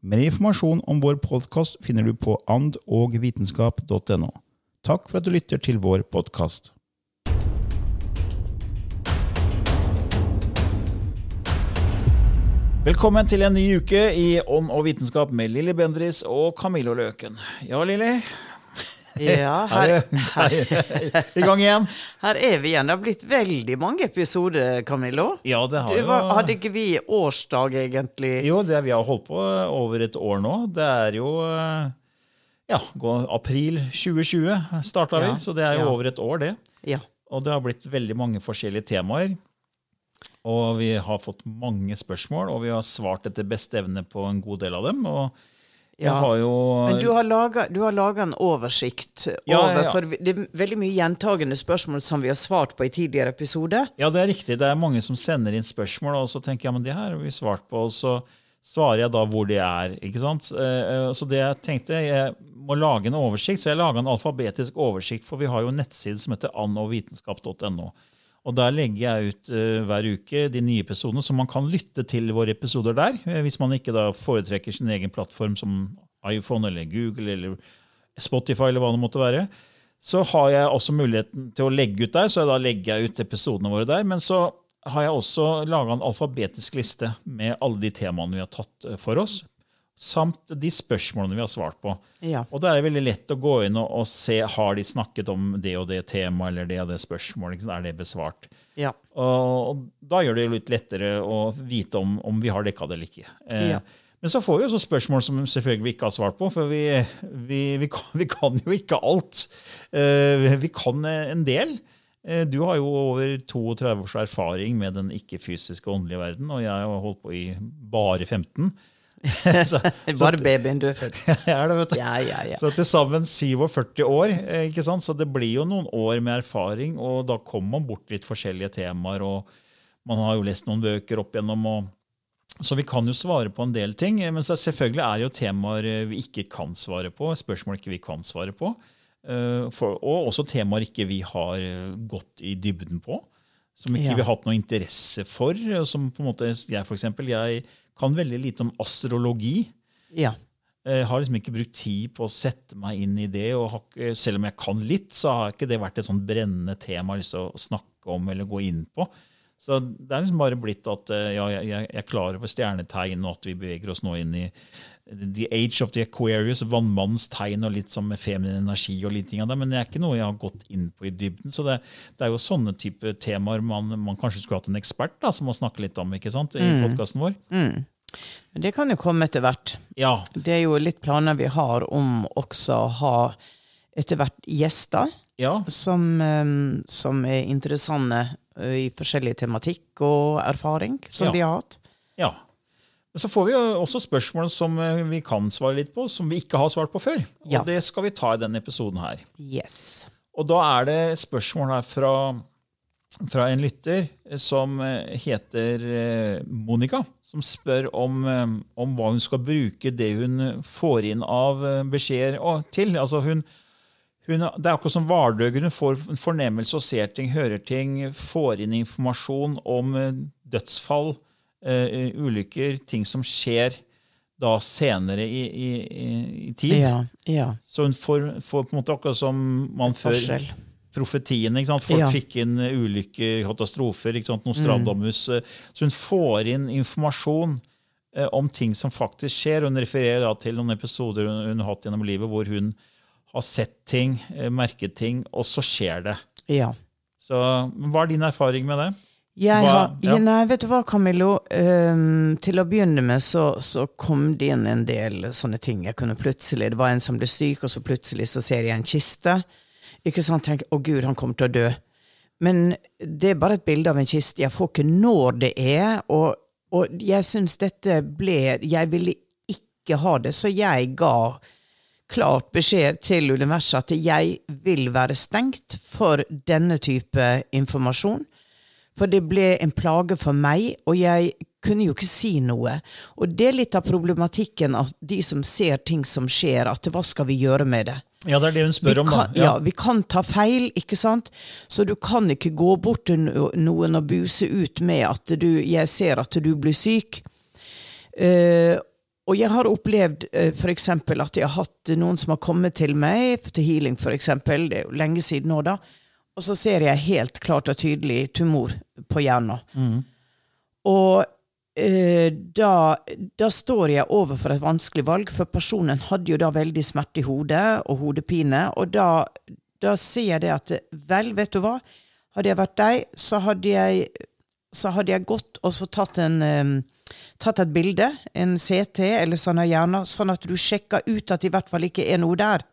Mer informasjon om vår podkast finner du på andogvitenskap.no. Takk for at du lytter til vår podkast. Velkommen til en ny uke i Ånd og vitenskap med Lilly Bendris og Camillo Løken. Ja, Lilly? Ja, her, her, I gang igjen. her er vi igjen. Det har blitt veldig mange episoder, Camillo. Ja, det har Det jo hadde ikke vi årsdag, egentlig? Jo, det vi har holdt på over et år nå. Det er jo eh, ja, april 2020 starta vi, så det er jo ja. over et år, det. Ja. Og det har blitt veldig mange forskjellige temaer. Og vi har fått mange spørsmål, og vi har svart etter beste evne på en god del av dem. Og Ja. har jo Men du har laga- du har laga en oversikt Ja, over ja. For det er veldig mye gjentagende spørsmål som vi har svart på i tidligere episoder. Ja, det er riktig. Det er mange som sender inn spørsmål, og så tenker jeg men det her har vi svart på, og så svarer jeg da hvor det er. ikke sant? Eh, Så det jeg tenkte, jeg må lage en oversikt, så jeg laga en alfabetisk oversikt, for vi har jo en nettside som heter annovitenskap.no. Og Der legger jeg ut uh, hver uke de nye episodene, så man kan lytte til våre episoder der. eh, Hvis man ikke da foretrekker sin egen plattform som iPhone eller Google eller Spotify eller hva det måtte være så har jeg også muligheten til å legge ut der, så da legger jeg ut episodene våre der. Men så har jeg også laga en alfabetisk liste med alle de temaene vi har tatt eh, for oss, samt de spørsmålene vi har svart på. Ja. Og da er det veldig lett å gå inn og, og se har de snakket om det og det temaet eller det og det spørsmålet. Er det besvart? Ja. Og, og da gjør det jo litt lettere å vite om, om vi har dekka det eller ikke. Eh, Ja. Men så får vi også spørsmål som selvfølgelig vi ikke har svart på, for vi, vi, vi, kan, vi kan jo ikke alt. Eh, vi kan en del. Eh, Du har jo over 32 års erfaring med den ikke-fysiske åndelige verden, og jeg har holdt på i bare 15. så, Bare babyen du er det, vet du. Ja, ja, ja. Så til sammen 47 år. eh, ikke sant? Så det blir jo noen år med erfaring, og da kommer man bort litt forskjellige temaer. og Man har jo lest noen bøker opp igjennom. Og, så vi kan jo svare på en del ting. eh, Men så selvfølgelig er det jo temaer eh, vi ikke kan svare på, spørsmål ikke vi kan svare på. For, og også temaer ikke vi har gått i dybden på. Som ikke Ja. vi har hatt noe interesse for. Som på en måte, Jeg for eksempel, jeg kan veldig lite om astrologi. ja. Jeg har liksom ikke brukt tid på å sette meg inn i det. og har Selv om jeg kan litt, så har ikke det vært et sånn brennende tema jeg har lyst til å snakke om eller gå inn på. Så det er liksom bare blitt at eh, ja, jeg, jeg er klar over stjernetegn, og at vi beveger oss nå inn i the age of the Aquarius, vannmannens tegn og litt sånn med feminin energi og litt ting av det, men det er ikke noe jeg har gått inn på i dybden. Så det, det er jo sånne type temaer man, man kanskje skulle hatt en ekspert da, som må snakke litt om ikke sant, i podkasten vår. Men det kan jo komme etter hvert. Ja, Det er jo litt planer vi har om også å ha etter hvert gjester. ja, som, eh, som er interessante i forskjellig tematikk og erfaring som Ja. de har hatt. Ja. Så får vi jo også spørsmål som vi kan svare litt på, som vi ikke har svart på før. Ja. Og det skal vi ta i denne episoden her. Yes. Og da er det spørsmål her fra, fra en lytter som eh, heter eh, Monica, som spør om, eh, om hva hun skal bruke det hun får inn av beskjeder til. Altså hun, hun, det er akkurat som vardøger. Hun får en fornemmelse og ser ting, hører ting, får inn informasjon om dødsfall, ulykker, ting som skjer da senere i, i, i tid. Ja, ja. Så hun får, får på en måte akkurat som man før Forskjell. Profetiene. ikke sant? Folk Ja. fikk inn eh, ulykker, katastrofer, ikke sant? Nostradamus. Mm. Så hun får inn informasjon eh, om ting som faktisk skjer. Hun refererer da til noen episoder hun, hun har hatt gjennom livet hvor hun har sett ting, eh, merket ting, og så skjer det. ja. Så Hva er din erfaring med det? Jeg Hva- har, ja. Nei, vet du hva, Camillo? Um, til å begynne med så, så kom det inn en del sånne ting. Jeg kunne plutselig, Det var en som ble syk, og så plutselig så ser jeg en kiste. Ikke sant? Tenk, Å gud, han kommer til å dø. Men det er bare et bilde av en kiste. Jeg får ikke når det er. Og, og jeg syns dette ble Jeg ville ikke ha det, så jeg ga klart beskjed til universet at jeg vil være stengt for denne type informasjon. For det ble en plage for meg, og jeg kunne jo ikke si noe. Og det er litt av problematikken at de som ser ting som skjer, at hva skal vi gjøre med det? Ja, det er det hun Vi spør om. da. Ja. ja, vi kan ta feil, ikke sant? Så du kan ikke gå bort til noen og buse ut med at du, jeg ser at du blir syk. Uh, og jeg har opplevd uh, f.eks. at jeg har hatt noen som har kommet til meg, til healing f.eks., det er jo lenge siden nå, da, og så ser jeg helt klart og tydelig tumor på hjernen. Og eh, da, da står jeg overfor et vanskelig valg, for personen hadde jo da veldig smerte i hodet og hodepine. Og da, da sier jeg det at vel, vet du hva, hadde jeg vært deg, så hadde jeg, så hadde jeg gått og så tatt, en, um, tatt et bilde, en CT eller sånn av hjernen, sånn at du sjekka ut at det i hvert fall ikke er noe der.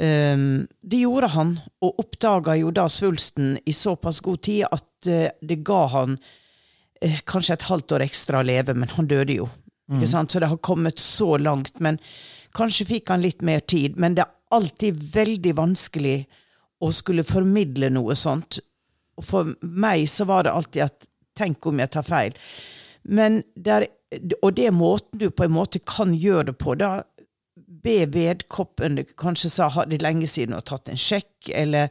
Um, det gjorde han, og oppdaga jo da svulsten i såpass god tid at uh, det ga han eh, kanskje et halvt år ekstra å leve, men han døde jo. Sant? Så det har kommet så langt. Men kanskje fikk han litt mer tid. Men det er alltid veldig vanskelig å skulle formidle noe sånt. Og for meg så var det alltid at Tenk om jeg tar feil. Men der, og det er måten du på en måte kan gjøre det på. Da be vedkommende kanskje sa har de lenge siden og tatt en sjekk, eller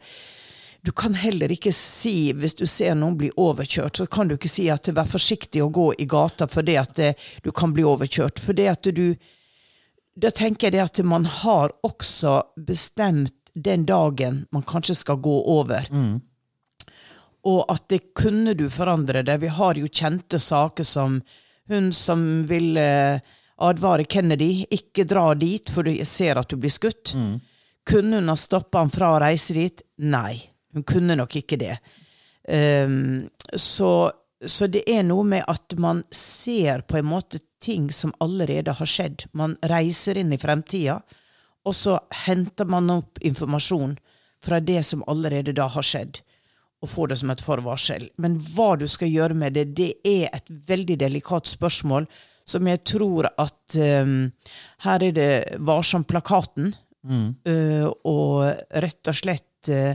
du kan heller ikke si, hvis du ser noen bli overkjørt, så kan du ikke si at vær forsiktig å gå i gata fordi at eh, du kan bli overkjørt. For det at du Da tenker jeg det at man har også bestemt den dagen man kanskje skal gå over. Og at det kunne du forandre det. Vi har jo kjente saker som hun som vil eh, advare Kennedy, ikke dra dit for du ser at du blir skutt. Kunne hun ha stoppa han fra å reise dit? Nei, hun kunne nok ikke det. Um, så, så det er noe med at man ser på en måte ting som allerede har skjedd. Man reiser inn i fremtida, og så henter man opp informasjon fra det som allerede da har skjedd, og får det som et forvarsel. Men hva du skal gjøre med det, det er et veldig delikat spørsmål som jeg tror at um, Her er det Varsom-plakaten, eh, og rett og slett eh,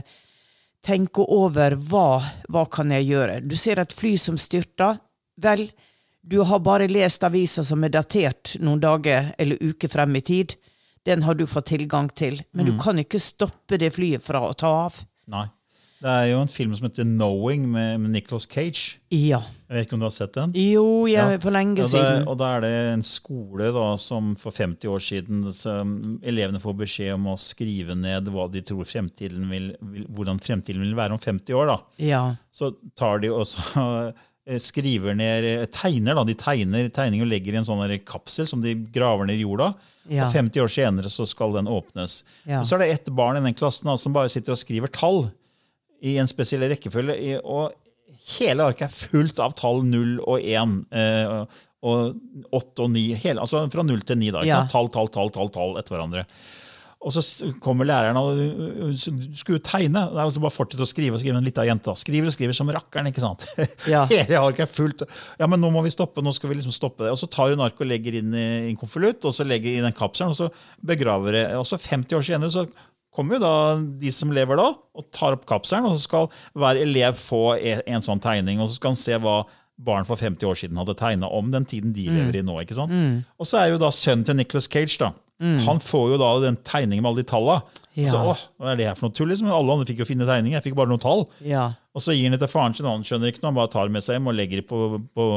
tenke over hva, hva kan jeg gjøre. Du ser et fly som styrter. Vel, du har bare lest avisa som er datert noen dager eller uker frem i tid. Den har du fått tilgang til. Men du kan ikke stoppe det flyet fra å ta av. Nei. Det er jo en film som heter 'Knowing' med, med Nicholas Cage. Ja. Jeg vet ikke om du har sett den? Jo, jeg, Ja. for lenge Ja, det, siden. og da er det en skole da, som for 50 år siden elevene får beskjed om å skrive ned hva de tror fremtiden vil, vil, hvordan fremtiden vil være om 50 år. da. Ja. Så tar de også eh, skriver ned eh, tegner da, De tegner tegninger og legger i en sånn kapsel som de graver ned i jorda. Ja. Og 50 år senere så skal den åpnes. Ja. Og så er det ett barn i den klassen da, som bare sitter og skriver tall i en spesiell rekkefølge. i- Og hele arket er fullt av tall 0 og 1. Eh, og 8 og 9. Hele, altså fra 0 til 9. Da, ikke Ja. Tall, tall, tall, tall, tall etter hverandre. Og så kommer læreren og uh, du skulle tegne. Det er jo så bare fortsette å skrive og skrive. En lita jente da. skriver og skriver som rakkeren. ikke sant? Ja. Hele arket er fullt. Ja, men nå må vi stoppe. nå skal vi liksom stoppe det. Og så tar hun arket og legger inn i en konvolutt, og så legger i den kapselen, og så begraver det. Og så 50 år senere så kommer jo da de som lever da, og tar opp kapselen, og så skal hver elev få e- en sånn tegning, og så skal han se hva barn for 50 år siden hadde tegna om den tiden de lever i nå. ikke sant? Og så er jo da sønnen til Nicholas Cage, da, Han får jo da den tegningen med alle de talla. Ja. Så, åh, hva er det her for noe tull? Liksom? Alle andre fikk jo finne tegninger, jeg fikk bare noen tall. Ja. Og så gir han det til faren sin, han skjønner ikke noe, han bare tar det med seg hjem og legger det på, på,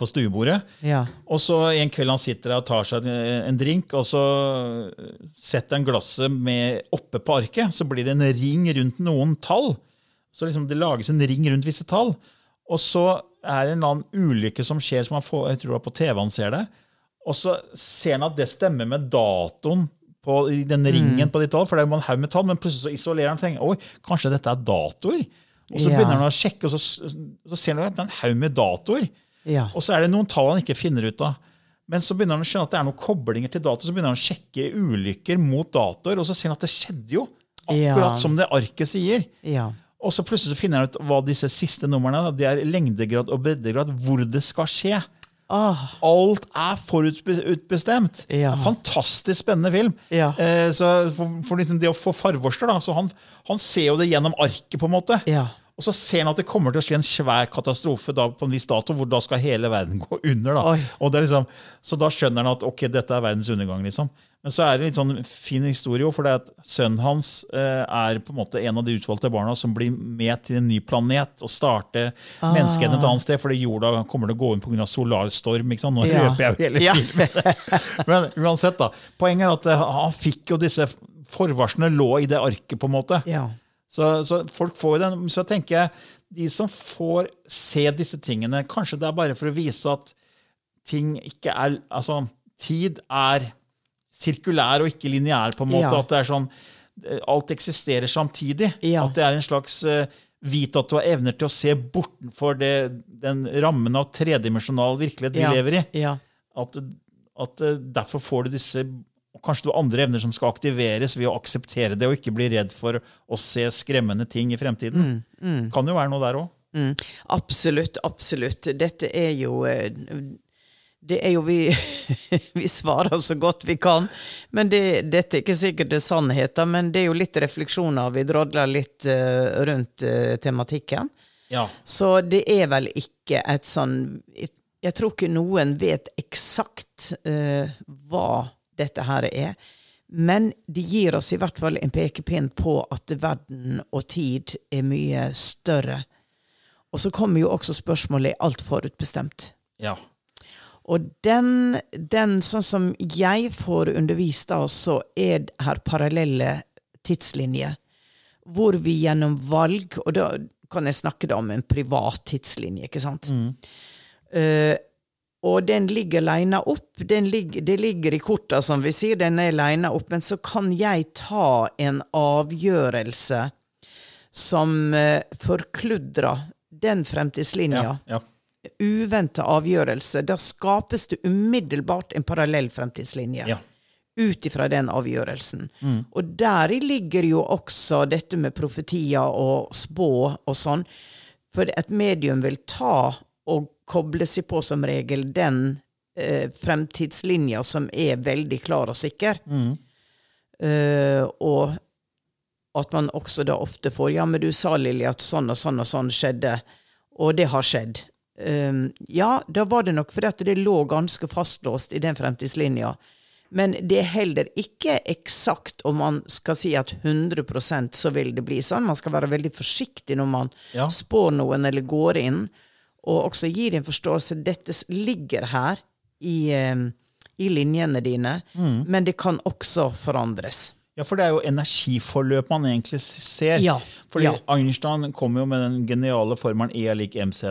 på stuebordet. Ja. Og så en kveld han sitter der og tar seg en, drink, og så setter han glasset med oppe på arket, så blir det en ring rundt noen tall. Så liksom det lages en ring rundt visse tall. Og så er det en annen ulykke som skjer, som han får, jeg tror det var på TV han ser det. Og så ser han at det stemmer med datoen på den ringen på de tall, for det er jo en haug med tall, men plutselig så isolerer han og tenker oi, kanskje dette er datoer. Og så Ja. begynner han å sjekke, og så, så ser han at det er en haug med datoer. Ja. Og så er det noen tall han ikke finner ut av. Men så begynner han å skjønne at det er noen koblinger til dator så begynner han å sjekke ulykker mot datoer, og så ser han at det skjedde jo. Akkurat Ja. som det arket sier. Ja. Og så plutselig så finner han ut hva disse siste numrene er. Det er lengdegrad og breddegrad, hvor det skal skje. Oh. Alt er forutbestemt. Ja. En fantastisk spennende film. Ja. Eh, så for, for liksom det å få farvorster, da, så han, han ser jo det gjennom arket, på en måte. ja. Og så ser han at det kommer til å skje en svær katastrofe da, på en viss dato, hvor da skal hele verden gå under. da. Er liksom, så da skjønner han at ok, dette er verdens undergang. liksom. Men så er det en litt sånn fin historie, for det at sønnen hans eh, er på en måte en av de utvalgte barna som blir med til en ny planet og starter Ah. menneskeheten et annet sted, fordi jorda kommer til å gå inn pga. solarstorm. ikke sant? Nå Ja. røper jeg jo hele Ja. Men uansett, da. Poenget er at eh, han fikk jo disse forvarslene lå i det arket, på en måte. Ja. Så, så folk får jo den, så tenker jeg, de som får se disse tingene, kanskje det er bare for å vise at ting ikke er Altså, tid er sirkulær og ikke lineær, på en måte. Ja. At det er sånn Alt eksisterer samtidig. Ja. At det er en slags eh, Vite at du har evner til å se bortenfor det, den rammen av tredimensjonal virkelighet vi Ja. lever i. At, at eh, derfor får du disse og Kanskje du har andre evner som skal aktiveres ved å akseptere det og ikke bli redd for å se skremmende ting i fremtiden. Kan jo være noe der òg. Mm, absolutt, absolutt. Dette er jo eh, Det er jo vi Vi svarer så godt vi kan. Men det, dette er ikke sikkert det er sannheten, men det er jo litt refleksjoner. Vi drodler litt uh, rundt uh, tematikken. Ja. Så det er vel ikke et sånn Jeg, jeg tror ikke noen vet eksakt uh, hva dette her er. Men det gir oss i hvert fall en pekepinn på at verden og tid er mye større. Og så kommer jo også spørsmålet er alt forutbestemt. ja. Og den, den, sånn som jeg får undervist da, så er det her parallelle tidslinjer. Hvor vi gjennom valg, og da kan jeg snakke da om en privat tidslinje, ikke sant? Eh, og den ligger lina opp. Den ligger, det ligger i korta, som vi sier. Den er lina opp. Men så kan jeg ta en avgjørelse som uh, forkludrer den fremtidslinja ja, ja. uventa avgjørelse, da skapes det umiddelbart en parallell fremtidslinje. Ja. Ut ifra den avgjørelsen. Og deri ligger jo også dette med profetier og spå og sånn. For et medium vil ta og koble seg på som regel den eh, fremtidslinja som er veldig klar og sikker. Eh, og at man også da ofte får Ja, men du sa, Lilly, at sånn og sånn og sånn skjedde. Og det har skjedd. Um, ja, da var det nok fordi at det lå ganske fastlåst i den fremtidslinja. Men det er heller ikke eksakt om man skal si at 100% så vil det bli sånn. Man skal være veldig forsiktig når man Ja. spår noen eller går inn, og også gir en forståelse. Dette ligger her i, um, i linjene dine, Mm. men det kan også forandres. Ja, for det er jo energiforløp man egentlig ser. Ja, Fordi ja. Einstein kom jo med den geniale formelen E er lik MC,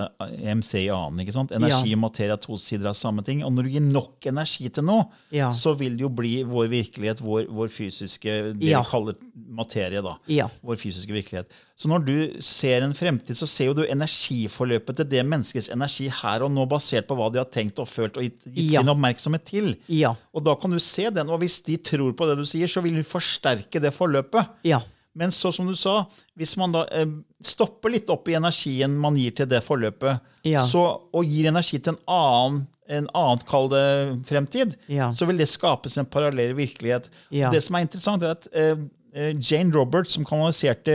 MC i annen. ikke sant? Energi Ja. og materie er to sider av samme ting. Og når du gir nok energi til noe, Ja. så vil det jo bli vår virkelighet, vår, vår fysiske Det vi kaller materie, da. Vår fysiske virkelighet. Så når du ser en fremtid, så ser jo du energiforløpet til det menneskets energi her og nå, basert på hva de har tenkt og følt og gitt, gitt Ja. sin oppmerksomhet til. Ja. Og da kan du se den, og hvis de tror på det du sier, så vil du forsterke det forløpet. Ja. Men så som du sa, hvis man da eh, stopper litt opp i energien man gir til det forløpet, så, og gir energi til en annen, en annet kall det fremtid, så vil det skapes en parallell virkelighet. Det som er interessant, er at eh, Jane Roberts, som kanaliserte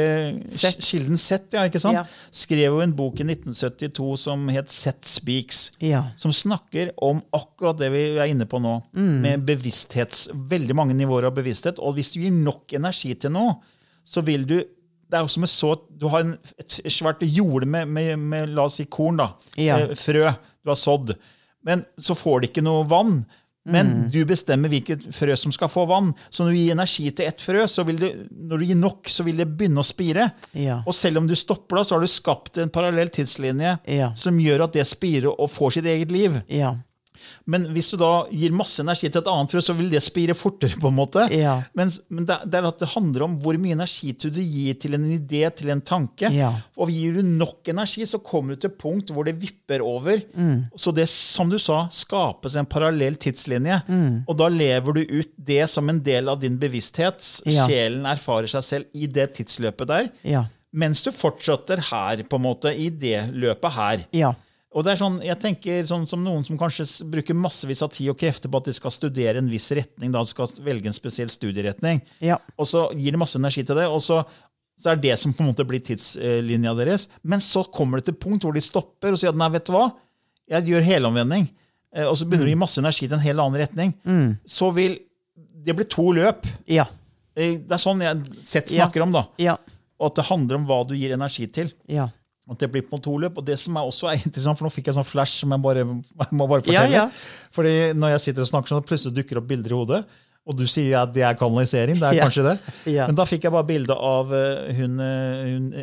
kilden Sett, ja, ikke sant? Ja. skrev jo en bok i 1972 som het Sett Speaks. Ja. Som snakker om akkurat det vi er inne på nå, Mm. med bevissthets, veldig mange nivåer av bevissthet. Og hvis du gir nok energi til noe, så vil du det er jo som et så, Du har en, et svært jorde med, med, med la oss si korn, da. Eh, frø du har sådd. Men så får det ikke noe vann. Men Mm. du bestemmer hvilket frø som skal få vann. Så når du gir energi til ett frø, så vil det, når du gir nok, så vil det begynne å spire. Ja. Og selv om du stopper da, så har du skapt en parallell tidslinje Ja. som gjør at det spirer og får sitt eget liv. Ja. Men hvis du da gir masse energi til et annet frø, så vil det spire fortere. på en måte. Ja. Men, men det, det er at det handler om hvor mye energi du gir til en idé, til en tanke. Ja. Og gir du nok energi, så kommer du til et punkt hvor det vipper over. Mm. Så det, som du sa, skapes en parallell tidslinje. Mm. Og da lever du ut det som en del av din bevissthet. Ja. Sjelen erfarer seg selv i det tidsløpet der. Ja. Mens du fortsetter her, på en måte, i det løpet her. Ja. Og det er sånn, jeg tenker sånn som Noen som kanskje bruker massevis av tid og krefter på at de skal studere en viss retning, da de skal velge en spesiell studieretning, Ja. og så gir de masse energi til det, og så, så er det som på en måte blir tidslinja deres. Men så kommer det til punkt hvor de stopper og sier at nei, vet du hva, jeg gjør helomvending. Eh, Og så begynner de å gi masse energi til en helt annen retning. Så vil det bli to løp. Ja. Eh, Det er sånn jeg sett Ja. snakker om, da. Ja. Og at det handler om hva du gir energi til. Ja. At det blir på en to løp. Og det som er også er interessant, for nå fikk jeg sånn flash som jeg bare jeg må bare fortelle. ja. Fordi når jeg sitter og snakker sånn, plutselig dukker opp bilder i hodet. Og du sier at det er kanalisering. Det er Ja. kanskje det. Ja. Men da fikk jeg bare bilde av eh, hun, eh,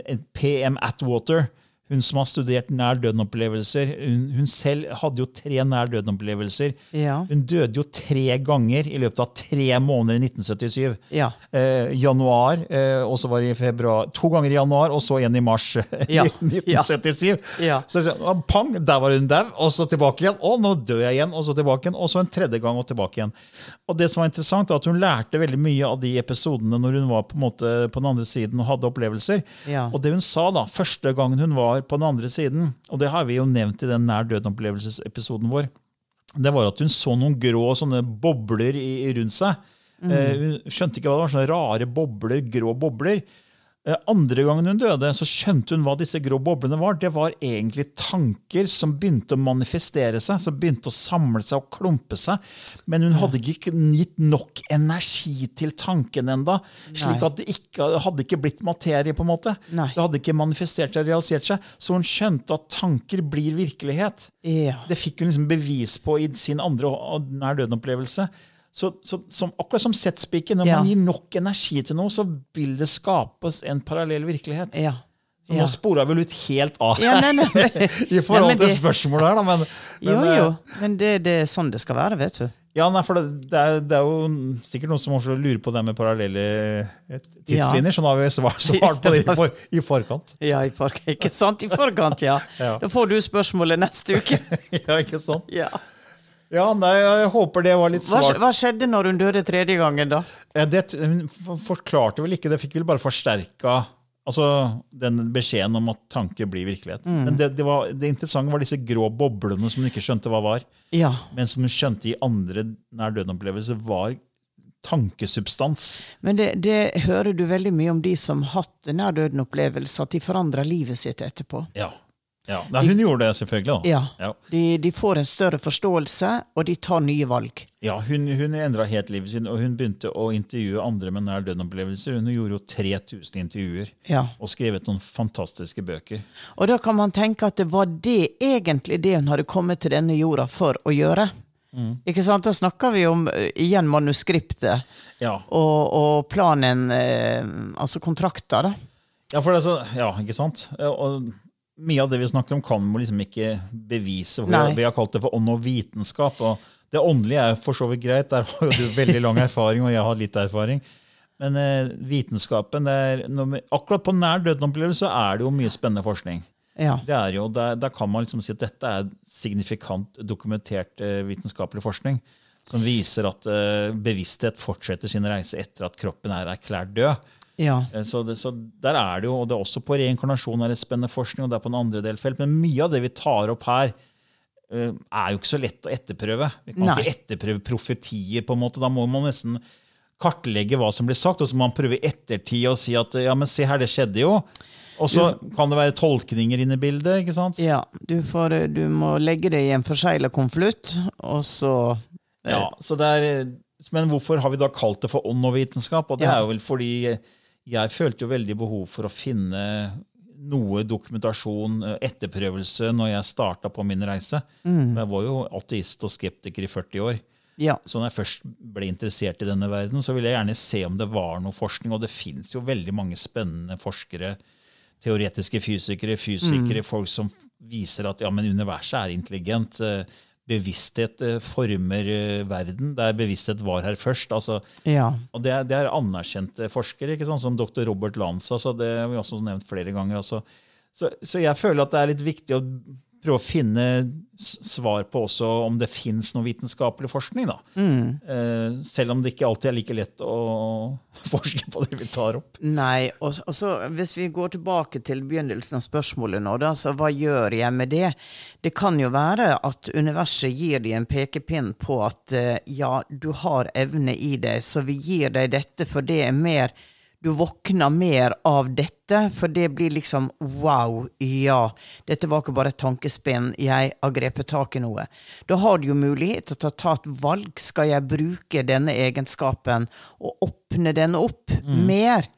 hun PM Atwater. Hun som har studert nær døden-opplevelser. Hun, hun selv hadde jo tre nær døden-opplevelser. Ja. Hun døde jo tre ganger i løpet av tre måneder i 1977 Ja. eh, januar, eh, og så var det i februar. To ganger i januar, og så igjen i mars eh, Ja, i 1977. Ja. Så «Å, pang, der var hun dau, og så tilbake igjen. Og nå dør jeg igjen, og så tilbake igjen. Og så en tredje gang og tilbake igjen. Og det som var interessant, er at hun lærte veldig mye av de episodene når hun var på, en måte på den andre siden og hadde opplevelser. Ja. Og det hun sa da, første gangen hun var på den andre siden, og det har vi jo nevnt i den nær døden-opplevelsesepisoden vår, det var at hun så noen grå sånne bobler i, i rundt seg. Mm. hun skjønte ikke hva det var, sånne rare bobler, grå bobler. Eh, Andre gangen hun døde, så skjønte hun hva disse grå boblene var. Det var egentlig tanker som begynte å manifestere seg, som begynte å samle seg og klumpe seg. Men hun hadde ikke gitt nok energi til tanken enda, slik at det ikke, hadde ikke blitt materie. på en måte. Nei. Det hadde ikke manifestert seg, realisert seg. Så hun skjønte at tanker blir virkelighet. Ja. Det fikk hun liksom bevis på i sin andre og nær døden-opplevelse. Så, så, som, akkurat som settspiken, når Ja. man gir nok energi til noe, så vil det skapes en parallell virkelighet. Ja. Så Ja. nå spora vi vel ut helt av Ja, nei, nei, nei. i forhold Nei, det... til spørsmålet her, da. Men, men, Jo, eh, jo. Men det, det er sånn det skal være, vet du. Ja, nei, for det, det, er, det er jo sikkert noen som også lurer på det med parallelle tidslinjer, tidslinjer, så nå har vi svart, svart på det i, for, i forkant. Ja, i forkant. Ikke sant? I forkant, ja. Ja. Da får du spørsmålet neste uke. ja, ikke sant? Ja. Ja, nei, jeg håper det var litt svart. hva skjedde når hun døde tredje gangen, da? Det hun forklarte vel ikke, det fikk vel bare forsterka altså, den beskjeden om at tanker blir virkelighet. Mm. Men det, det, var, det interessante var disse grå boblene som hun ikke skjønte hva var, Ja. men som hun skjønte i andre nær døden-opplevelser var tankesubstans. Men det, det hører du veldig mye om de som hatt nær døden-opplevelse, at de forandrer livet sitt etterpå. Ja. Ja. Nei, hun gjorde det selvfølgelig. da. Ja. Ja. De, de får en større forståelse, og de tar nye valg. Ja, Hun, hun endra helt livet sitt, og hun begynte å intervjue andre med nær døden-opplevelser. Hun gjorde jo 3000 intervjuer Ja. og skrevet noen fantastiske bøker. Og da kan man tenke at det var det egentlig det hun hadde kommet til denne jorda for å gjøre. Ikke sant? Da snakker vi om eh, igjen manuskriptet Ja, og, og planen, eh, altså kontrakter, da. Ja, for det så, ja, ikke sant? Eh, Og mye av det vi snakker om, kan man liksom ikke bevise. Vi har kalt det for ånd og vitenskap. og Det åndelige er for så vidt greit. Der har jo du veldig lang erfaring, og jeg har litt erfaring. Men eh, vitenskapen er, Akkurat på nær døden-opplevelse er det jo mye spennende forskning. Ja. Det er jo, der, der kan man liksom si at dette er signifikant dokumentert eh, vitenskapelig forskning. Som viser at eh, bevissthet fortsetter sin reise etter at kroppen er erklært død. Ja. Eh, Så, det, så der er det jo, og det er også på reinkarnasjon er det spennende forskning, og det er på en andre delfelt. Men mye av det vi tar opp her, eh, er jo ikke så lett å etterprøve. Vi kan Nei. ikke etterprøve profetier, på en måte. Da må man nesten kartlegge hva som blir sagt, og så må man prøve i ettertid å si at ja, men se her, det skjedde jo. Og så kan det være tolkninger inne i bildet. ikke sant? Ja, du, får, du må legge det i en forsegla konvolutt, og så Ja, så det er, Men hvorfor har vi da kalt det for ånd og vitenskap? Og det Ja. er jo vel fordi jeg følte jo veldig behov for å finne noe dokumentasjon, eh, etterprøvelse, når jeg starta på min reise. Jeg var jo ateist og skeptiker i 40 år. Ja. Så når jeg først ble interessert i denne verden, så ville jeg gjerne se om det var noe forskning. Og det fins jo veldig mange spennende forskere, teoretiske fysikere, fysikere, folk som viser at ja, men universet er intelligent. Bevissthet eh, former eh, verden, der bevissthet var her først. altså ja. og det er, det er anerkjente forskere, ikke sant? som dr. Robert Lanza. Så det har vi også nevnt flere ganger. Altså. Så, så jeg føler at det er litt viktig å prøve å finne svar på også om det fins noe vitenskapelig forskning. da. Eh, selv om det ikke alltid er like lett å forske på det vi tar opp. Nei, og, og så hvis vi går tilbake til begynnelsen av spørsmålet nå, da, så hva gjør jeg med det? Det kan jo være at universet gir deg en pekepinn på at eh, ja, du har evne i deg, så vi gir deg dette, for det er mer du våkner mer av dette, for det blir liksom wow, ja, dette var ikke bare et tankespinn, jeg har grepet tak i noe. Da har du jo mulighet til å ta et valg. Skal jeg bruke denne egenskapen og åpne den opp mer?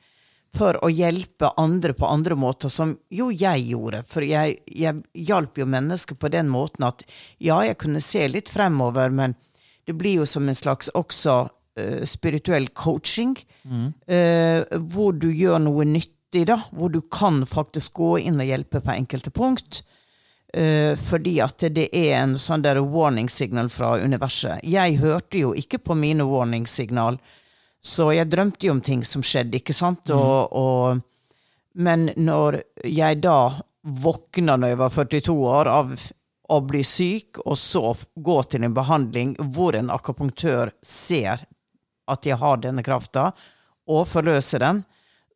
For å hjelpe andre på andre måter, som jo jeg gjorde. For jeg, jeg hjalp jo mennesker på den måten at ja, jeg kunne se litt fremover, men det blir jo som en slags også spirituell coaching, eh, hvor du gjør noe nyttig, da. Hvor du kan faktisk gå inn og hjelpe på enkelte punkt. eh, fordi at det er en sånn der warning signal fra universet. Jeg hørte jo ikke på mine warning signal, så jeg drømte jo om ting som skjedde, ikke sant? Og, og, men når jeg da våkna når jeg var 42 år av å bli syk, og så gå til en behandling hvor en akupunktør ser at jeg har denne krafta, og forløser den,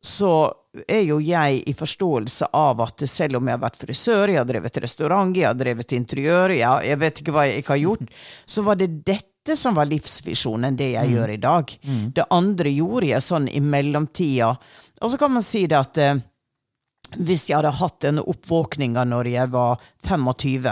så er jo jeg i forståelse av at selv om jeg har vært frisør, jeg har drevet restaurant, jeg har drevet interiør, jeg, jeg vet ikke hva jeg ikke har gjort, så var det dette som var livsvisjonen, det jeg gjør i dag. Det andre gjorde jeg sånn i mellomtida. Og så kan man si det at eh, hvis jeg hadde hatt denne oppvåkninga når jeg var 25,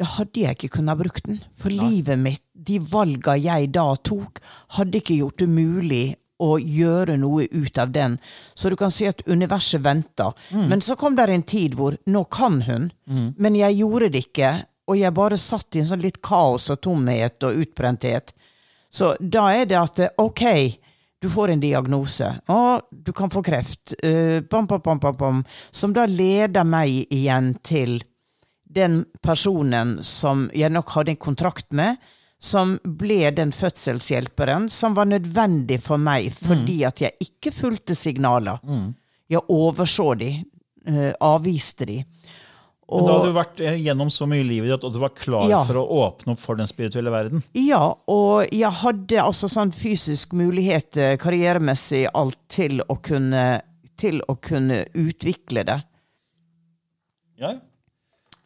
da hadde jeg ikke kunnet brukt den. For livet mitt, de valga jeg da tok, hadde ikke gjort det mulig å gjøre noe ut av den. Så du kan si at universet venta. Men så kom det en tid hvor nå kan hun, men jeg gjorde det ikke. Og jeg bare satt i en sånn litt kaos og tomhet og utbrenthet. Så da er det at ok, du får en diagnose. Å, du kan få kreft. Uh, bam, bam, bam. Som da leder meg igjen til den personen som jeg nok hadde en kontrakt med, som ble den fødselshjelperen som var nødvendig for meg fordi at jeg ikke fulgte signaler. Jeg overså de, uh, avviste de. Men da hadde du vært eh, gjennom så mye i livet ditt, og du var klar Ja. for å åpne opp for den spirituelle verden. Ja, og jeg hadde altså sånn fysisk mulighet, eh, karrieremessig, alt til å kunne, til å kunne utvikle det. Ja. ja,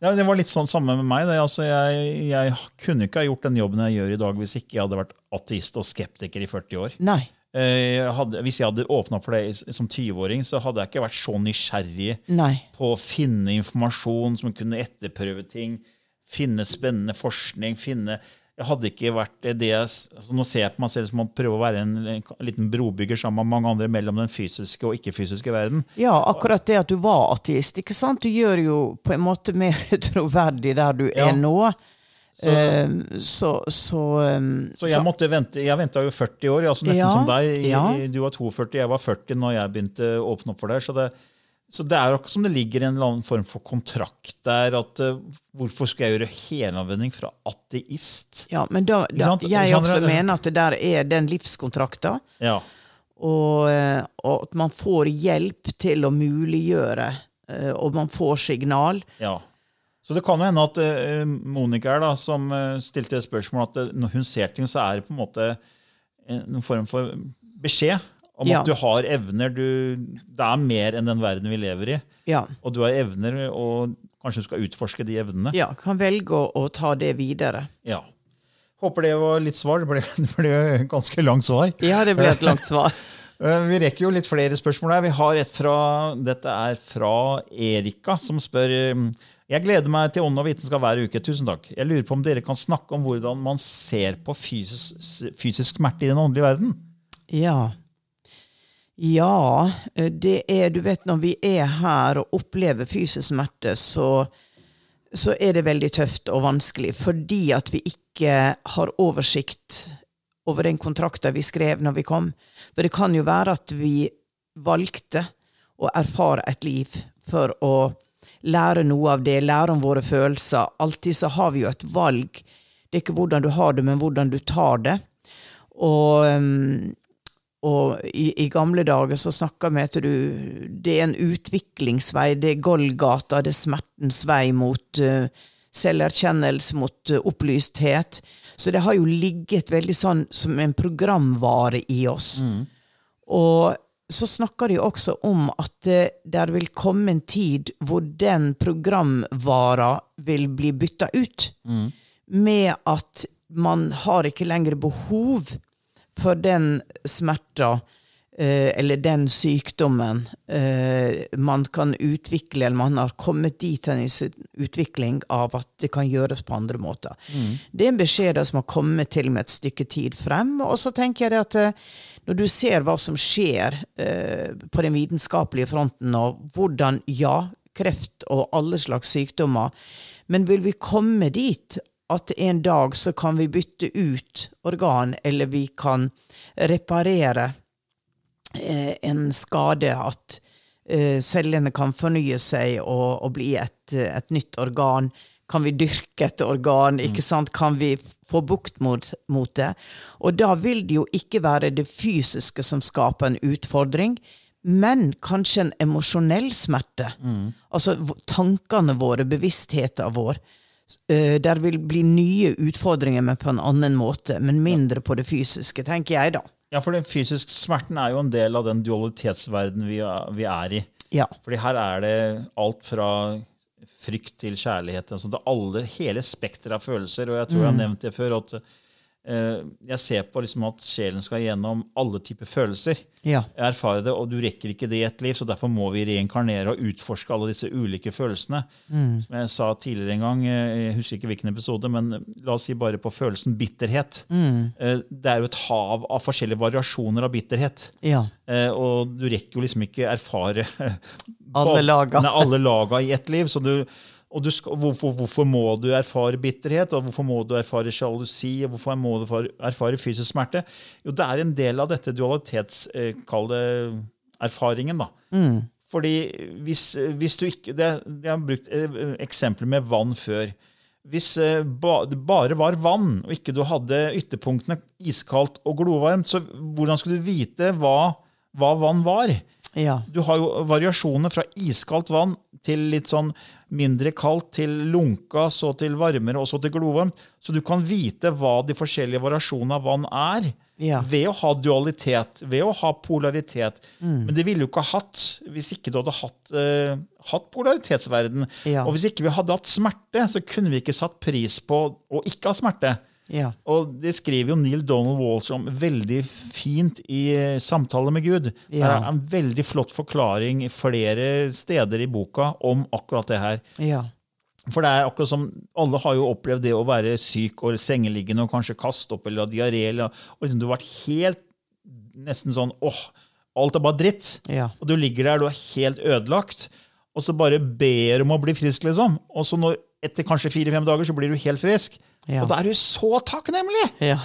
Det var litt sånn samme med meg. Det. Altså, jeg, jeg kunne ikke ha gjort den jobben jeg gjør i dag hvis ikke jeg hadde vært ateist og skeptiker i 40 år. Nei. Eh, Jeg hadde, hvis jeg hadde åpna for det som 20-åring, så hadde jeg ikke vært så nysgjerrig Nei. på å finne informasjon som kunne etterprøve ting, finne spennende forskning, finne jeg hadde ikke vært det jeg, altså Nå ser jeg på meg selv som å prøve å være en, en liten brobygger sammen med mange andre mellom den fysiske og ikke-fysiske verden. Ja, akkurat det at du var ateist, ikke sant? Du gjør jo på en måte mer troverdig der du Ja. er nå. Så- Eh, Så, så, um, Så jeg måtte vente, jeg venta jo 40 år, altså nesten Ja, som deg. ja. Du var 42, jeg var 40 når jeg begynte å åpne opp for deg. Så det, så det er jo akkurat som det ligger en eller annen form for kontrakt der. at uh, Hvorfor skal jeg gjøre helanvending fra ateist? ja, men da, da jeg også mener at det der er den livskontrakta, Ja. og, eh, og at man får hjelp til å muliggjøre, eh, og man får signal. ja. Så det kan hende at eh, Monica her, da, som stilte et spørsmål, at når hun ser ting, så er det på en måte en form for beskjed om Ja. at du har evner. Du, det er mer enn den verden vi lever i. Ja, Og du har evner, og kanskje du skal utforske de evnene. ja kan velge å, å ta det videre. Ja. Håper det var litt svar. Det ble, det ble ganske langt svar. Ja, det ble et langt svar. Eh, Vi rekker jo litt flere spørsmål her. Vi har et fra, Dette er fra Erika, som spør eh, Jeg gleder meg til Ånd og vitenskap hver uke. Tusen takk. Jeg lurer på om dere kan snakke om hvordan man ser på fysisk, fysisk smerte i den åndelige verden? Ja. Ja, eh, det er Du vet, når vi er her og opplever fysisk smerte, så, så er det veldig tøft og vanskelig fordi at vi ikke har oversikt over den kontrakten vi skrev når vi kom. For det kan jo være at vi valgte å erfare et liv for å lære noe av det, lære om våre følelser. Alltid så har vi jo et valg. Det er ikke hvordan du har det, men hvordan du tar det. Og, um, og i, i gamle dager så snakka vi at du Det er en utviklingsvei. Det er Golgata, det er smertens vei mot uh, selverkjennelse, mot uh, opplysthet. Så det har jo ligget veldig sånn som en programvare i oss. Og så snakker de også om at uh, der vil komme en tid hvor den programvara vil bli bytta ut. Med at man har ikke lenger behov for den smerta eh, eller den sykdommen eh, man kan utvikle, eller man har kommet dit i sin utvikling av at det kan gjøres på andre måter. Det er en beskjed som har kommet til med et stykke tid frem. Og så tenker jeg det at eh, når du ser hva som skjer eh, på den vitenskapelige fronten, og hvordan, ja, kreft og alle slags sykdommer, men vil vi komme dit at en dag så kan vi bytte ut organ, eller vi kan reparere eh, en skade, at eh, cellene kan fornye seg og, og bli et, et nytt organ. Kan vi dyrke et organ? ikke sant? Kan vi få bukt mot, mot det? Og da vil det jo ikke være det fysiske som skaper en utfordring, men kanskje en emosjonell smerte. Altså tankene våre, bevisstheten vår. Eh, Der vil bli nye utfordringer, men på en annen måte. Men mindre på det fysiske, tenker jeg, da. Ja, for den fysiske smerten er jo en del av den dualitetsverdenen vi vi er i. Ja. Fordi her er det alt fra frykt til kjærlighet. Altså det alle, hele spekteret av følelser. Og jeg tror jeg har nevnt det før, at jeg ser på liksom at sjelen skal gjennom alle typer følelser. Ja. Jeg erfarer det, og du rekker ikke det i ett liv, så derfor må vi reinkarnere og utforske alle disse ulike følelsene. Som jeg sa tidligere en gang, eh, jeg husker ikke hvilken episode, men la oss si bare på følelsen bitterhet. Eh, Det er jo et hav av forskjellige variasjoner av bitterhet. Ja. Eh, og du rekker jo liksom ikke erfare Alle laga. Alle laga i ett liv. Så du, og du skal, hvorfor, hvorfor må du erfare bitterhet, og hvorfor må du erfare sjalusi, og hvorfor må du erfare- fysisk smerte? Jo, det er en del av dette dualitets, eh, erfaringen, da. Fordi hvis, hvis du ikke det, Jeg har brukt eh, eksempler med vann før. Hvis eh, det bare var vann, og ikke du hadde ytterpunktene iskaldt og glovarmt, så hvordan skulle du vite hva, hva vann var? Ja. Du har jo variasjoner fra iskaldt vann til litt sånn mindre kaldt, til lunka, så til varmere, og så til glovarmt. Så du kan vite hva de forskjellige variasjonene av vann er. Ja. Ved å ha dualitet, ved å ha polaritet. Men det ville du ikke ha hatt hvis ikke du hadde hatt, uh, hatt polaritetsverden. Ja. Og hvis ikke vi hadde hatt smerte, så kunne vi ikke satt pris på å ikke ha smerte. Ja. Og det skriver jo Neil Donald Walsh om veldig fint i eh, Samtale med Gud. Det er en veldig flott forklaring flere steder i boka om akkurat det her. Ja. For det er akkurat som alle har jo opplevd det å være syk og sengeliggende og kanskje kaste opp eller ha diaré. eller- Og liksom du har vært helt nesten sånn åh, alt er bare dritt. Ja. Og du ligger der, du er helt ødelagt, og så bare ber om å bli frisk, liksom. Og så når, etter kanskje fire-fem dager så blir du helt frisk. Ja. Og da er du så takknemlig! Ja.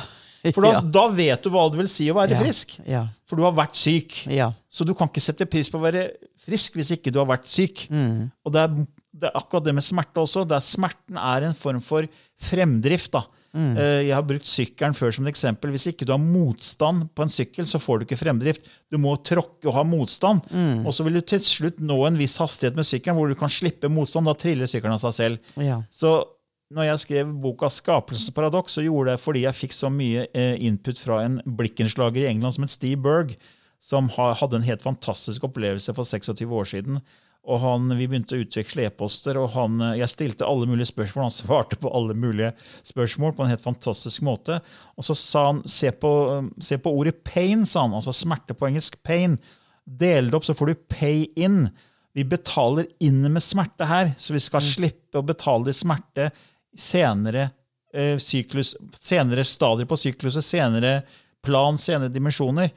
For da, ja. da vet du hva det vil si å være frisk. Ja. For du har vært syk. Ja. Så du kan ikke sette pris på å være frisk hvis ikke du har vært syk. Mm. Og det er, det er akkurat det med smerte også. Er, smerten er en form for fremdrift. da. Mm. Eh, Jeg har brukt sykkelen før som et eksempel. Hvis ikke du har motstand på en sykkel, så får du ikke fremdrift. Du må tråkke og ha motstand. Mm. Og så vil du til slutt nå en viss hastighet med sykkelen hvor du kan slippe motstand. Da triller sykkelen av seg selv. Ja. Så når jeg skrev boka 'Skapelsens paradoks', så gjorde jeg det fordi jeg fikk så mye eh, input fra en blikkenslager i England som het Steve Berg, som hadde en helt fantastisk opplevelse for 26 år siden. Og han, Vi begynte å utveksle e-poster, og han, jeg stilte alle mulige spørsmål. Han svarte på alle mulige spørsmål på en helt fantastisk måte. Og så sa han se på, se på ordet pain, sa han, altså smerte på engelsk. pain. Del det opp, så får du pay in. Vi betaler inn med smerte her, så vi skal slippe å betale i smerte senere, eh, syklus, senere stadier på sykluset, senere plan, senere dimensjoner,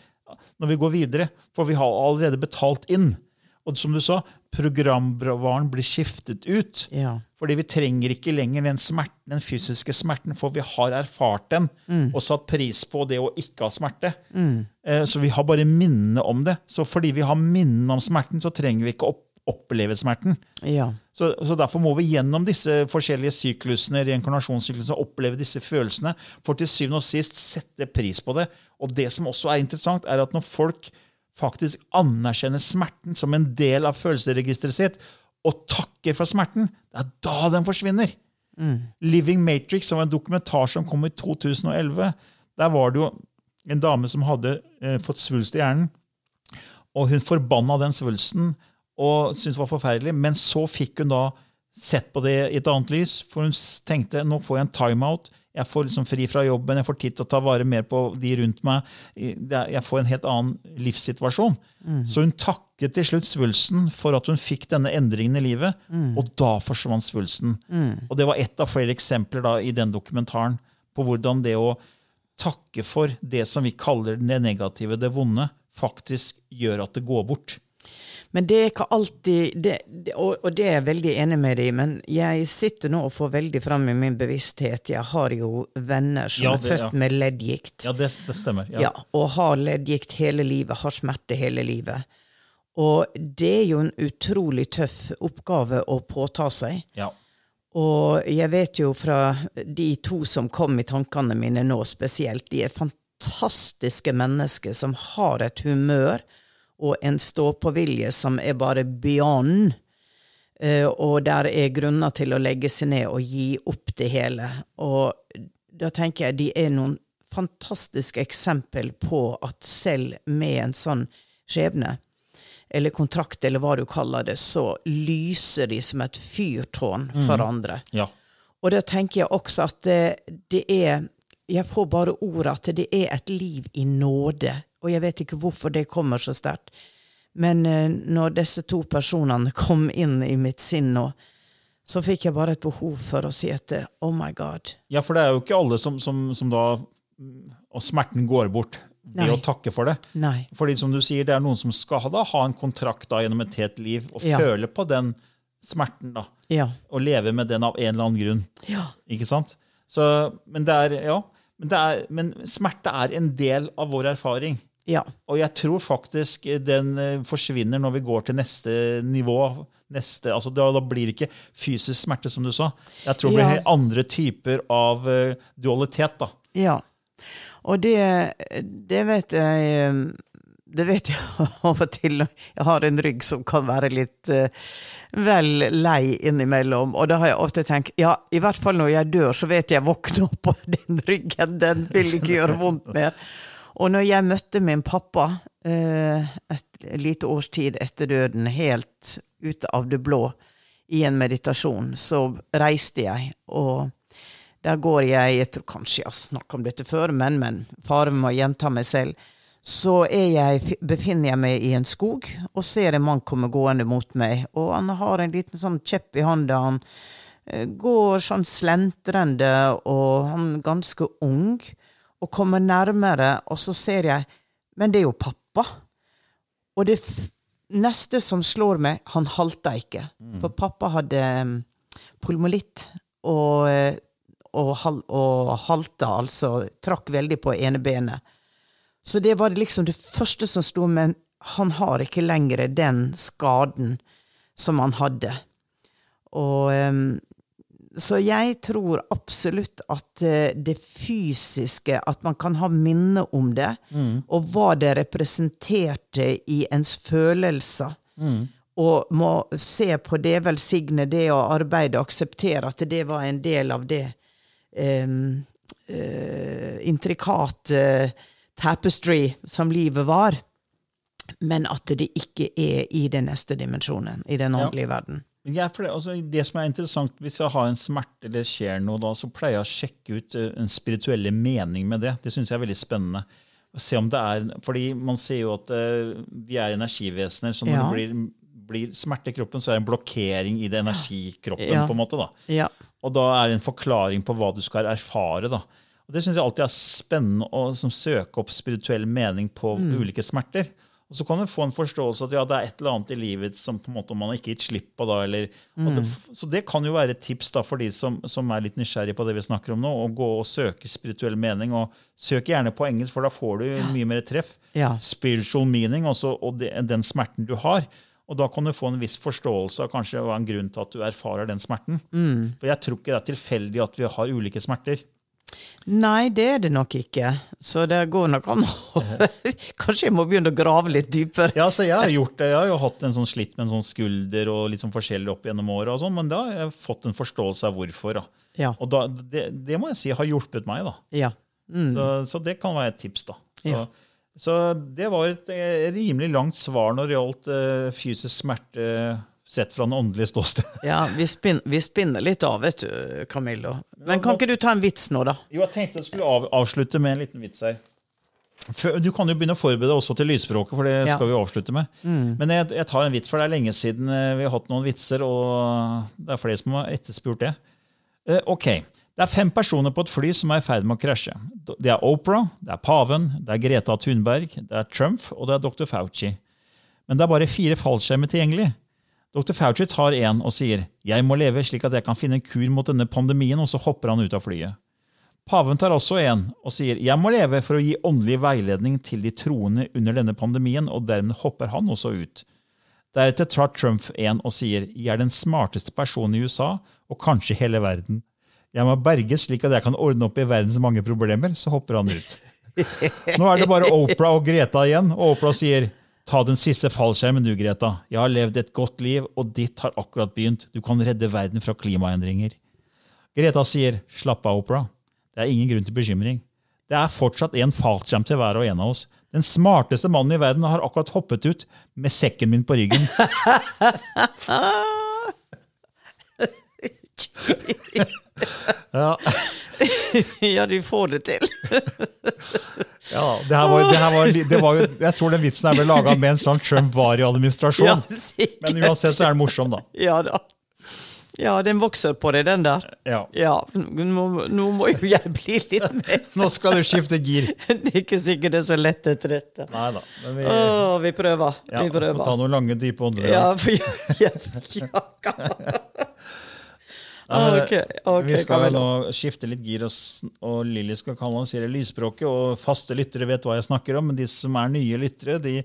når vi går videre. For vi har allerede betalt inn. Og som du sa, programvaren blir skiftet ut. Ja. Fordi vi trenger ikke lenger den smerten, den fysiske smerten, for vi har erfart den og satt pris på det å ikke ha smerte. Eh, Så vi har bare minnene om det. Så fordi vi har minnene om smerten, så trenger vi ikke opp oppleve smerten. Ja. Så, så Derfor må vi gjennom disse forskjellige syklusene, reinkarnasjonssyklusene, oppleve disse følelsene, for til syvende og sist sette pris på det. Og det som også er interessant, er at når folk faktisk anerkjenner smerten som en del av følelsesregisteret sitt, og takker for smerten, det er da den forsvinner. Living Matrix, som var en dokumentar som kom i 2011, der var det jo en dame som hadde eh, fått svulst i hjernen, og hun forbanna den svulsten og syntes det var forferdelig. Men så fikk hun da sett på det i et annet lys, for hun tenkte nå får jeg en timeout. Jeg får liksom fri fra jobben, jeg får tid til å ta vare mer på de rundt meg. Jeg får en helt annen livssituasjon. Så hun takket til slutt svulsten for at hun fikk denne endringen i livet, og da forsvant svulsten. Og det var ett av flere eksempler da i den dokumentaren på hvordan det å takke for det som vi kaller det negative, det vonde, faktisk gjør at det går bort. Men det er ikke alltid det, det, og, og det er jeg veldig enig med deg i, men jeg sitter nå og får veldig fram i min bevissthet. Jeg har jo venner som Ja, er født ja. med leddgikt. Ja, det, det stemmer. Ja. og har leddgikt hele livet, har smerte hele livet. Og det er jo en utrolig tøff oppgave å påta seg. Ja. Og jeg vet jo fra de to som kom i tankene mine nå spesielt, de er fantastiske mennesker som har et humør og en stå-på-vilje som er bare beyond. Eh, og der er grunner til å legge seg ned og gi opp det hele. Og da tenker jeg de er noen fantastiske eksempel på at selv med en sånn skjebne, eller kontrakt, eller hva du kaller det, så lyser de som et fyrtårn for andre. ja. Og da tenker jeg også at det, det er Jeg får bare ordet at det er et liv i nåde. Og jeg vet ikke hvorfor det kommer så sterkt. Men eh, når disse to personene kom inn i mitt sinn nå, så fikk jeg bare et behov for å si at eh, oh my God. ja, for det er jo ikke alle som, som, som da Og smerten går bort ved Nei. å takke for det. Nei. Fordi som du sier, det er noen som skal da, ha en kontrakt da, gjennom et helt liv og Ja. føle på den smerten. da, Ja. Og leve med den av en eller annen grunn. Ja. Ikke sant? Så, men, det er, ja, men, det er, men smerte er en del av vår erfaring. Ja. Og jeg tror faktisk den eh, forsvinner når vi går til neste nivå. Neste, altså da, da blir det ikke fysisk smerte, som du sa. Jeg tror det blir Ja. andre typer av eh, dualitet. da. Ja. Og det, det vet jeg eh, Det vet jeg av og til. Jeg har en rygg som kan være litt uh, vel lei innimellom. Og da har jeg ofte tenkt ja, i hvert fall når jeg dør, så vet jeg våkne opp, og den ryggen den vil ikke gjøre vondt mer. Og når jeg møtte min pappa eh, et lite års tid etter døden, helt ute av det blå, i en meditasjon, så reiste jeg. og der går jeg, jeg tror kanskje jeg har snakket om dette før, men, men faren må gjenta meg selv. Så jeg, befinner jeg meg i en skog og ser en mann komme gående mot meg. Og han har en liten sånn kjepp i hånda. Han eh, går sånn slentrende, og han er ganske ung. Og kommer nærmere, og så ser jeg Men det er jo pappa. Og det neste som slår meg Han halta ikke. For pappa hadde mm, pulmolitt. Og eh, og, og halta, altså trakk veldig på ene benet. Så det var liksom det første som sto, men han har ikke lenger den skaden som han hadde. Og em, Så jeg tror absolutt at eh, det fysiske, at man kan ha minne om det, og hva det representerte i ens følelser, og må se på det, velsigne det og arbeide og akseptere at det var en del av det um, intrikate tapestry som livet var. men at det ikke er i den neste dimensjonen, i den Ja. åndelige verden. Pleier, altså, det som er interessant, Hvis jeg har en smerte eller skjer noe, da, så pleier jeg å sjekke ut eh, en spirituelle mening med det. Det syns jeg er veldig spennende. Se om det er, fordi Man ser jo at uh, vi er energivesener, så når Ja. det blir, blir smerte i kroppen, så er det en blokkering i det energikroppen. Ja. på en måte da. Ja. Og da er det en forklaring på hva du skal erfare. da. Og Det syns jeg alltid er spennende å som, søke opp spirituell mening på ulike smerter. Og så kan du få en forståelse at ja, det er et eller annet i livet som på en måte man ikke gitt slipp på. da, eller, at det, Så det kan jo være et tips da for de som, som er litt nysgjerrige på det vi snakker om nå, å gå og søke spirituell mening. og Søk gjerne på engelsk, for da får du mye mer treff. Ja. Spiritual meaning også, og det, den smerten du har. Og da kan du få en viss forståelse av kanskje hva en grunn til at du erfarer den smerten. For jeg tror ikke det er tilfeldig at vi har ulike smerter. Nei, det er det nok ikke. Så det går nok an å Kanskje jeg må begynne å grave litt dypere. Ja, så Jeg har gjort det. Jeg har jo hatt en sånn slitt med en sånn skulder og litt sånn forskjellig opp gjennom året, sånn, men da har jeg fått en forståelse av hvorfor. da. Ja. Og da, det, det må jeg si har hjulpet meg. da. ja. Mm. Så, så det kan være et tips. da. Så, Ja. så det var et eh, rimelig langt svar når det gjaldt uh, fysisk smerte sett fra en åndelig ståsted. ja vi, spin, vi spinner litt av, vet du, Camillo. Men kan ikke du ta en vits nå, da? Jo, jeg tenkte jeg skulle av, avslutte med en liten vits her. Du kan jo begynne å forberede også til lysspråket, for det Ja. skal vi avslutte med. Men jeg, jeg tar en vits, for det er lenge siden eh, vi har hatt noen vitser, og det er flere som har etterspurt det. Uh, ok, det er fem personer på et fly som er i ferd med å krasje. Det er Oprah, det er paven, det er Greta Thunberg, det er Trump og det er dr. Fauci. Men det er bare fire fallskjermer tilgjengelig. Dr. Fauci tar en og sier 'Jeg må leve slik at jeg kan finne en kur mot denne pandemien', og så hopper han ut av flyet. Paven tar også en og sier 'Jeg må leve for å gi åndelig veiledning til de troende under denne pandemien', og dermed hopper han også ut. Deretter tar Trump en og sier 'Jeg er den smarteste personen i USA, og kanskje hele verden'. Jeg må berges slik at jeg kan ordne opp i verdens mange problemer, så hopper han ut. Nå er det bare Oprah og Greta igjen, og Oprah sier Ta den siste fallskjermen du, Greta. Jeg har levd et godt liv, og ditt har akkurat begynt. Du kan redde verden fra klimaendringer. Greta sier slapp av, Oprah. Det er ingen grunn til bekymring. Det er fortsatt en fallskjerm til hver og en av oss. Den smarteste mannen i verden har akkurat hoppet ut med sekken min på ryggen. Ja, ja, de får det til. ja det her var, det her var, det var jo, Jeg tror den vitsen er ble laga mens Trump var i administrasjon. Ja, sikkert. Men uansett så er den morsom, da. Ja da. Ja, den vokser på deg, den der. Ja. Ja, nå, nå må jo jeg bli litt mer Nå skal du skifte gir. Det er ikke sikkert det er så lett etter dette. Nei da. Men vi, Åh, vi prøver. ja, vi får ta prøver. noen lange, dype åndedrag. Ja, for ja, ja, ja. okay, okay, vi skal nå skifte litt gir, og, og Lilly skal kanalisere lysspråket. Og faste lyttere vet hva jeg snakker om, men de som er nye lyttere, de,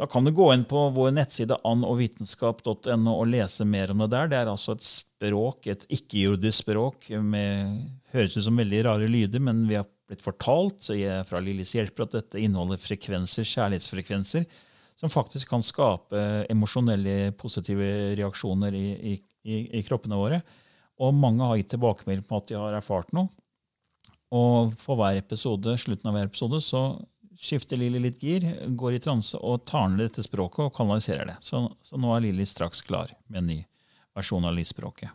da kan du gå inn på vår nettside annovitenskap.no og lese mer om det der. Det er altså et språk, et ikke-jordisk språk, med, høres ut som veldig rare lyder, men vi har blitt fortalt så jeg, fra Lillys hjelper at dette inneholder frekvenser, kjærlighetsfrekvenser, som faktisk kan skape emosjonelle, positive reaksjoner i, i, i, i kroppene våre. Og mange har gitt tilbakemelding på at de har erfart noe. Og på hver episode, slutten av hver episode så skifter Lilly litt gir, går i transe og tar ned dette språket og kanaliserer det. Så, så nå er Lilly straks klar med en ny versjon av lysspråket.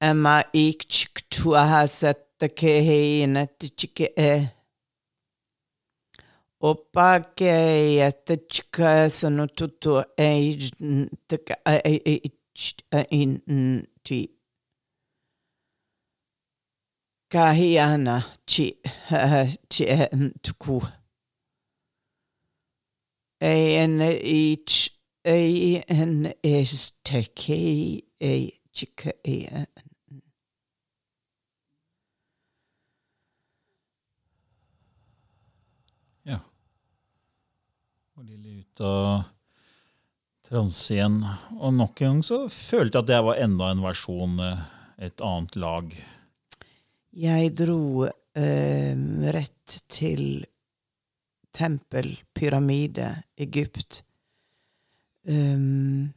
Emma eh. Kahiana chi chi eh, tuku. E en each e en is teki e chika e en. Av transe igjen. Og nok en gang så følte jeg at det var enda en versjon, eh, et annet lag. Jeg dro eh, rett til tempel, pyramide, Egypt. Um,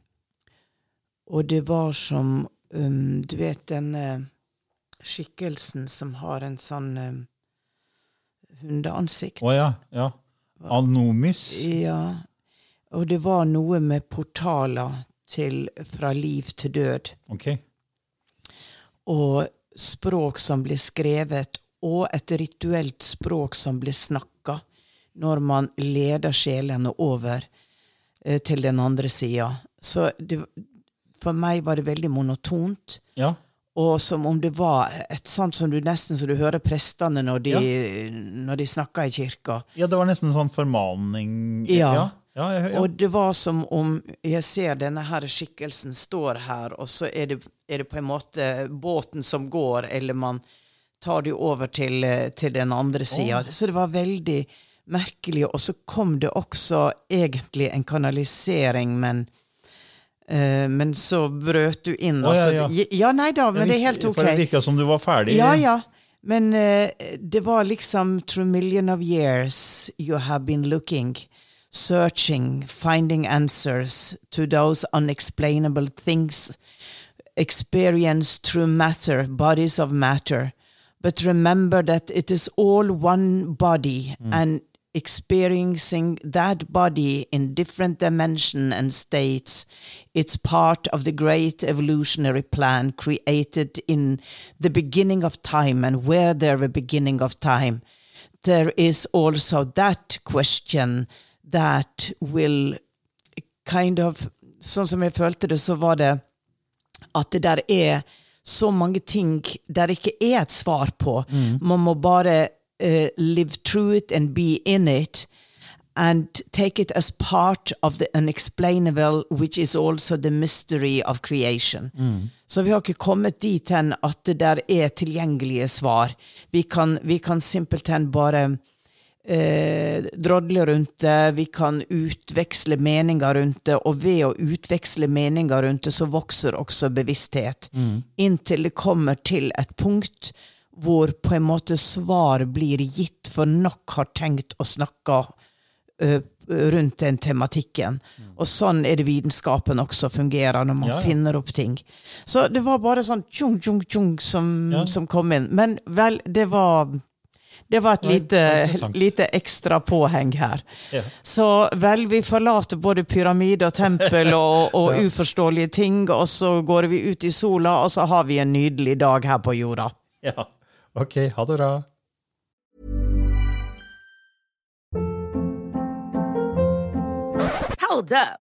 og det var som um, Du vet denne skikkelsen som har en sånn um, hundeansikt? Å ja. ja. Anomis. Ja. Og det var noe med portaler til fra liv til død. Ok. Og språk som ble skrevet, og et rituelt språk som ble snakka når man leder sjelene over eh, til den andre sida. Så det, for meg var det veldig monotont. Ja. Og som om det var et sånt som du nesten så du hører prestene når de, når de snakker i kirka. ja, det var nesten en sånn formaning. Ja. Ja, ja, ja, ja. Og det var som om jeg ser denne her skikkelsen står her, og så er det, er det på en måte båten som går, eller man tar det over til, til den andre sida. Så det var veldig merkelig. Og så kom det også egentlig en kanalisering, men Uh, men så brøt du inn. Oh, ja, altså. ja. ja, nei da, men det er helt ok. For det virka som du var ferdig. Ja, ja. Men uh, det var liksom Through million of years you have been looking, searching, finding answers to those unexplainable things experienced through matter, bodies of matter. But remember that it is all one body mm. and experiencing that body in different dimension and states it's part of the great evolutionary plan created in the beginning of time and where there a beginning of time there is also that question that will kind of Sånn som jeg følte det, så var det at det der er så mange ting der ikke er et svar på. Man må bare uh, live through it and be in it. And take it as part of the unexplainable, which is also the mystery of creation. Så vi har ikke kommet dit hen at det der er tilgjengelige svar. Vi kan, vi kan simpelthen bare eh, drodle rundt det, vi kan utveksle meninger rundt det, og ved å utveksle meninger rundt det, så vokser også bevissthet. Inntil det kommer til et punkt hvor på en måte svar blir gitt, for nok har tenkt og snakka eh, rundt den tematikken. Og sånn er det vitenskapen også fungerer, når man Ja, ja. finner opp ting. Så det var bare sånn tjung, tjung, tjung som, Ja. som kom inn. Men vel, det var det var et lite, lite ekstra påheng her. Ja. Så vel, vi forlater både pyramide og tempel og, og uforståelige ting, og så går vi ut i sola, og så har vi en nydelig dag her på jorda. Ja. Ok, ha det bra. Hold up.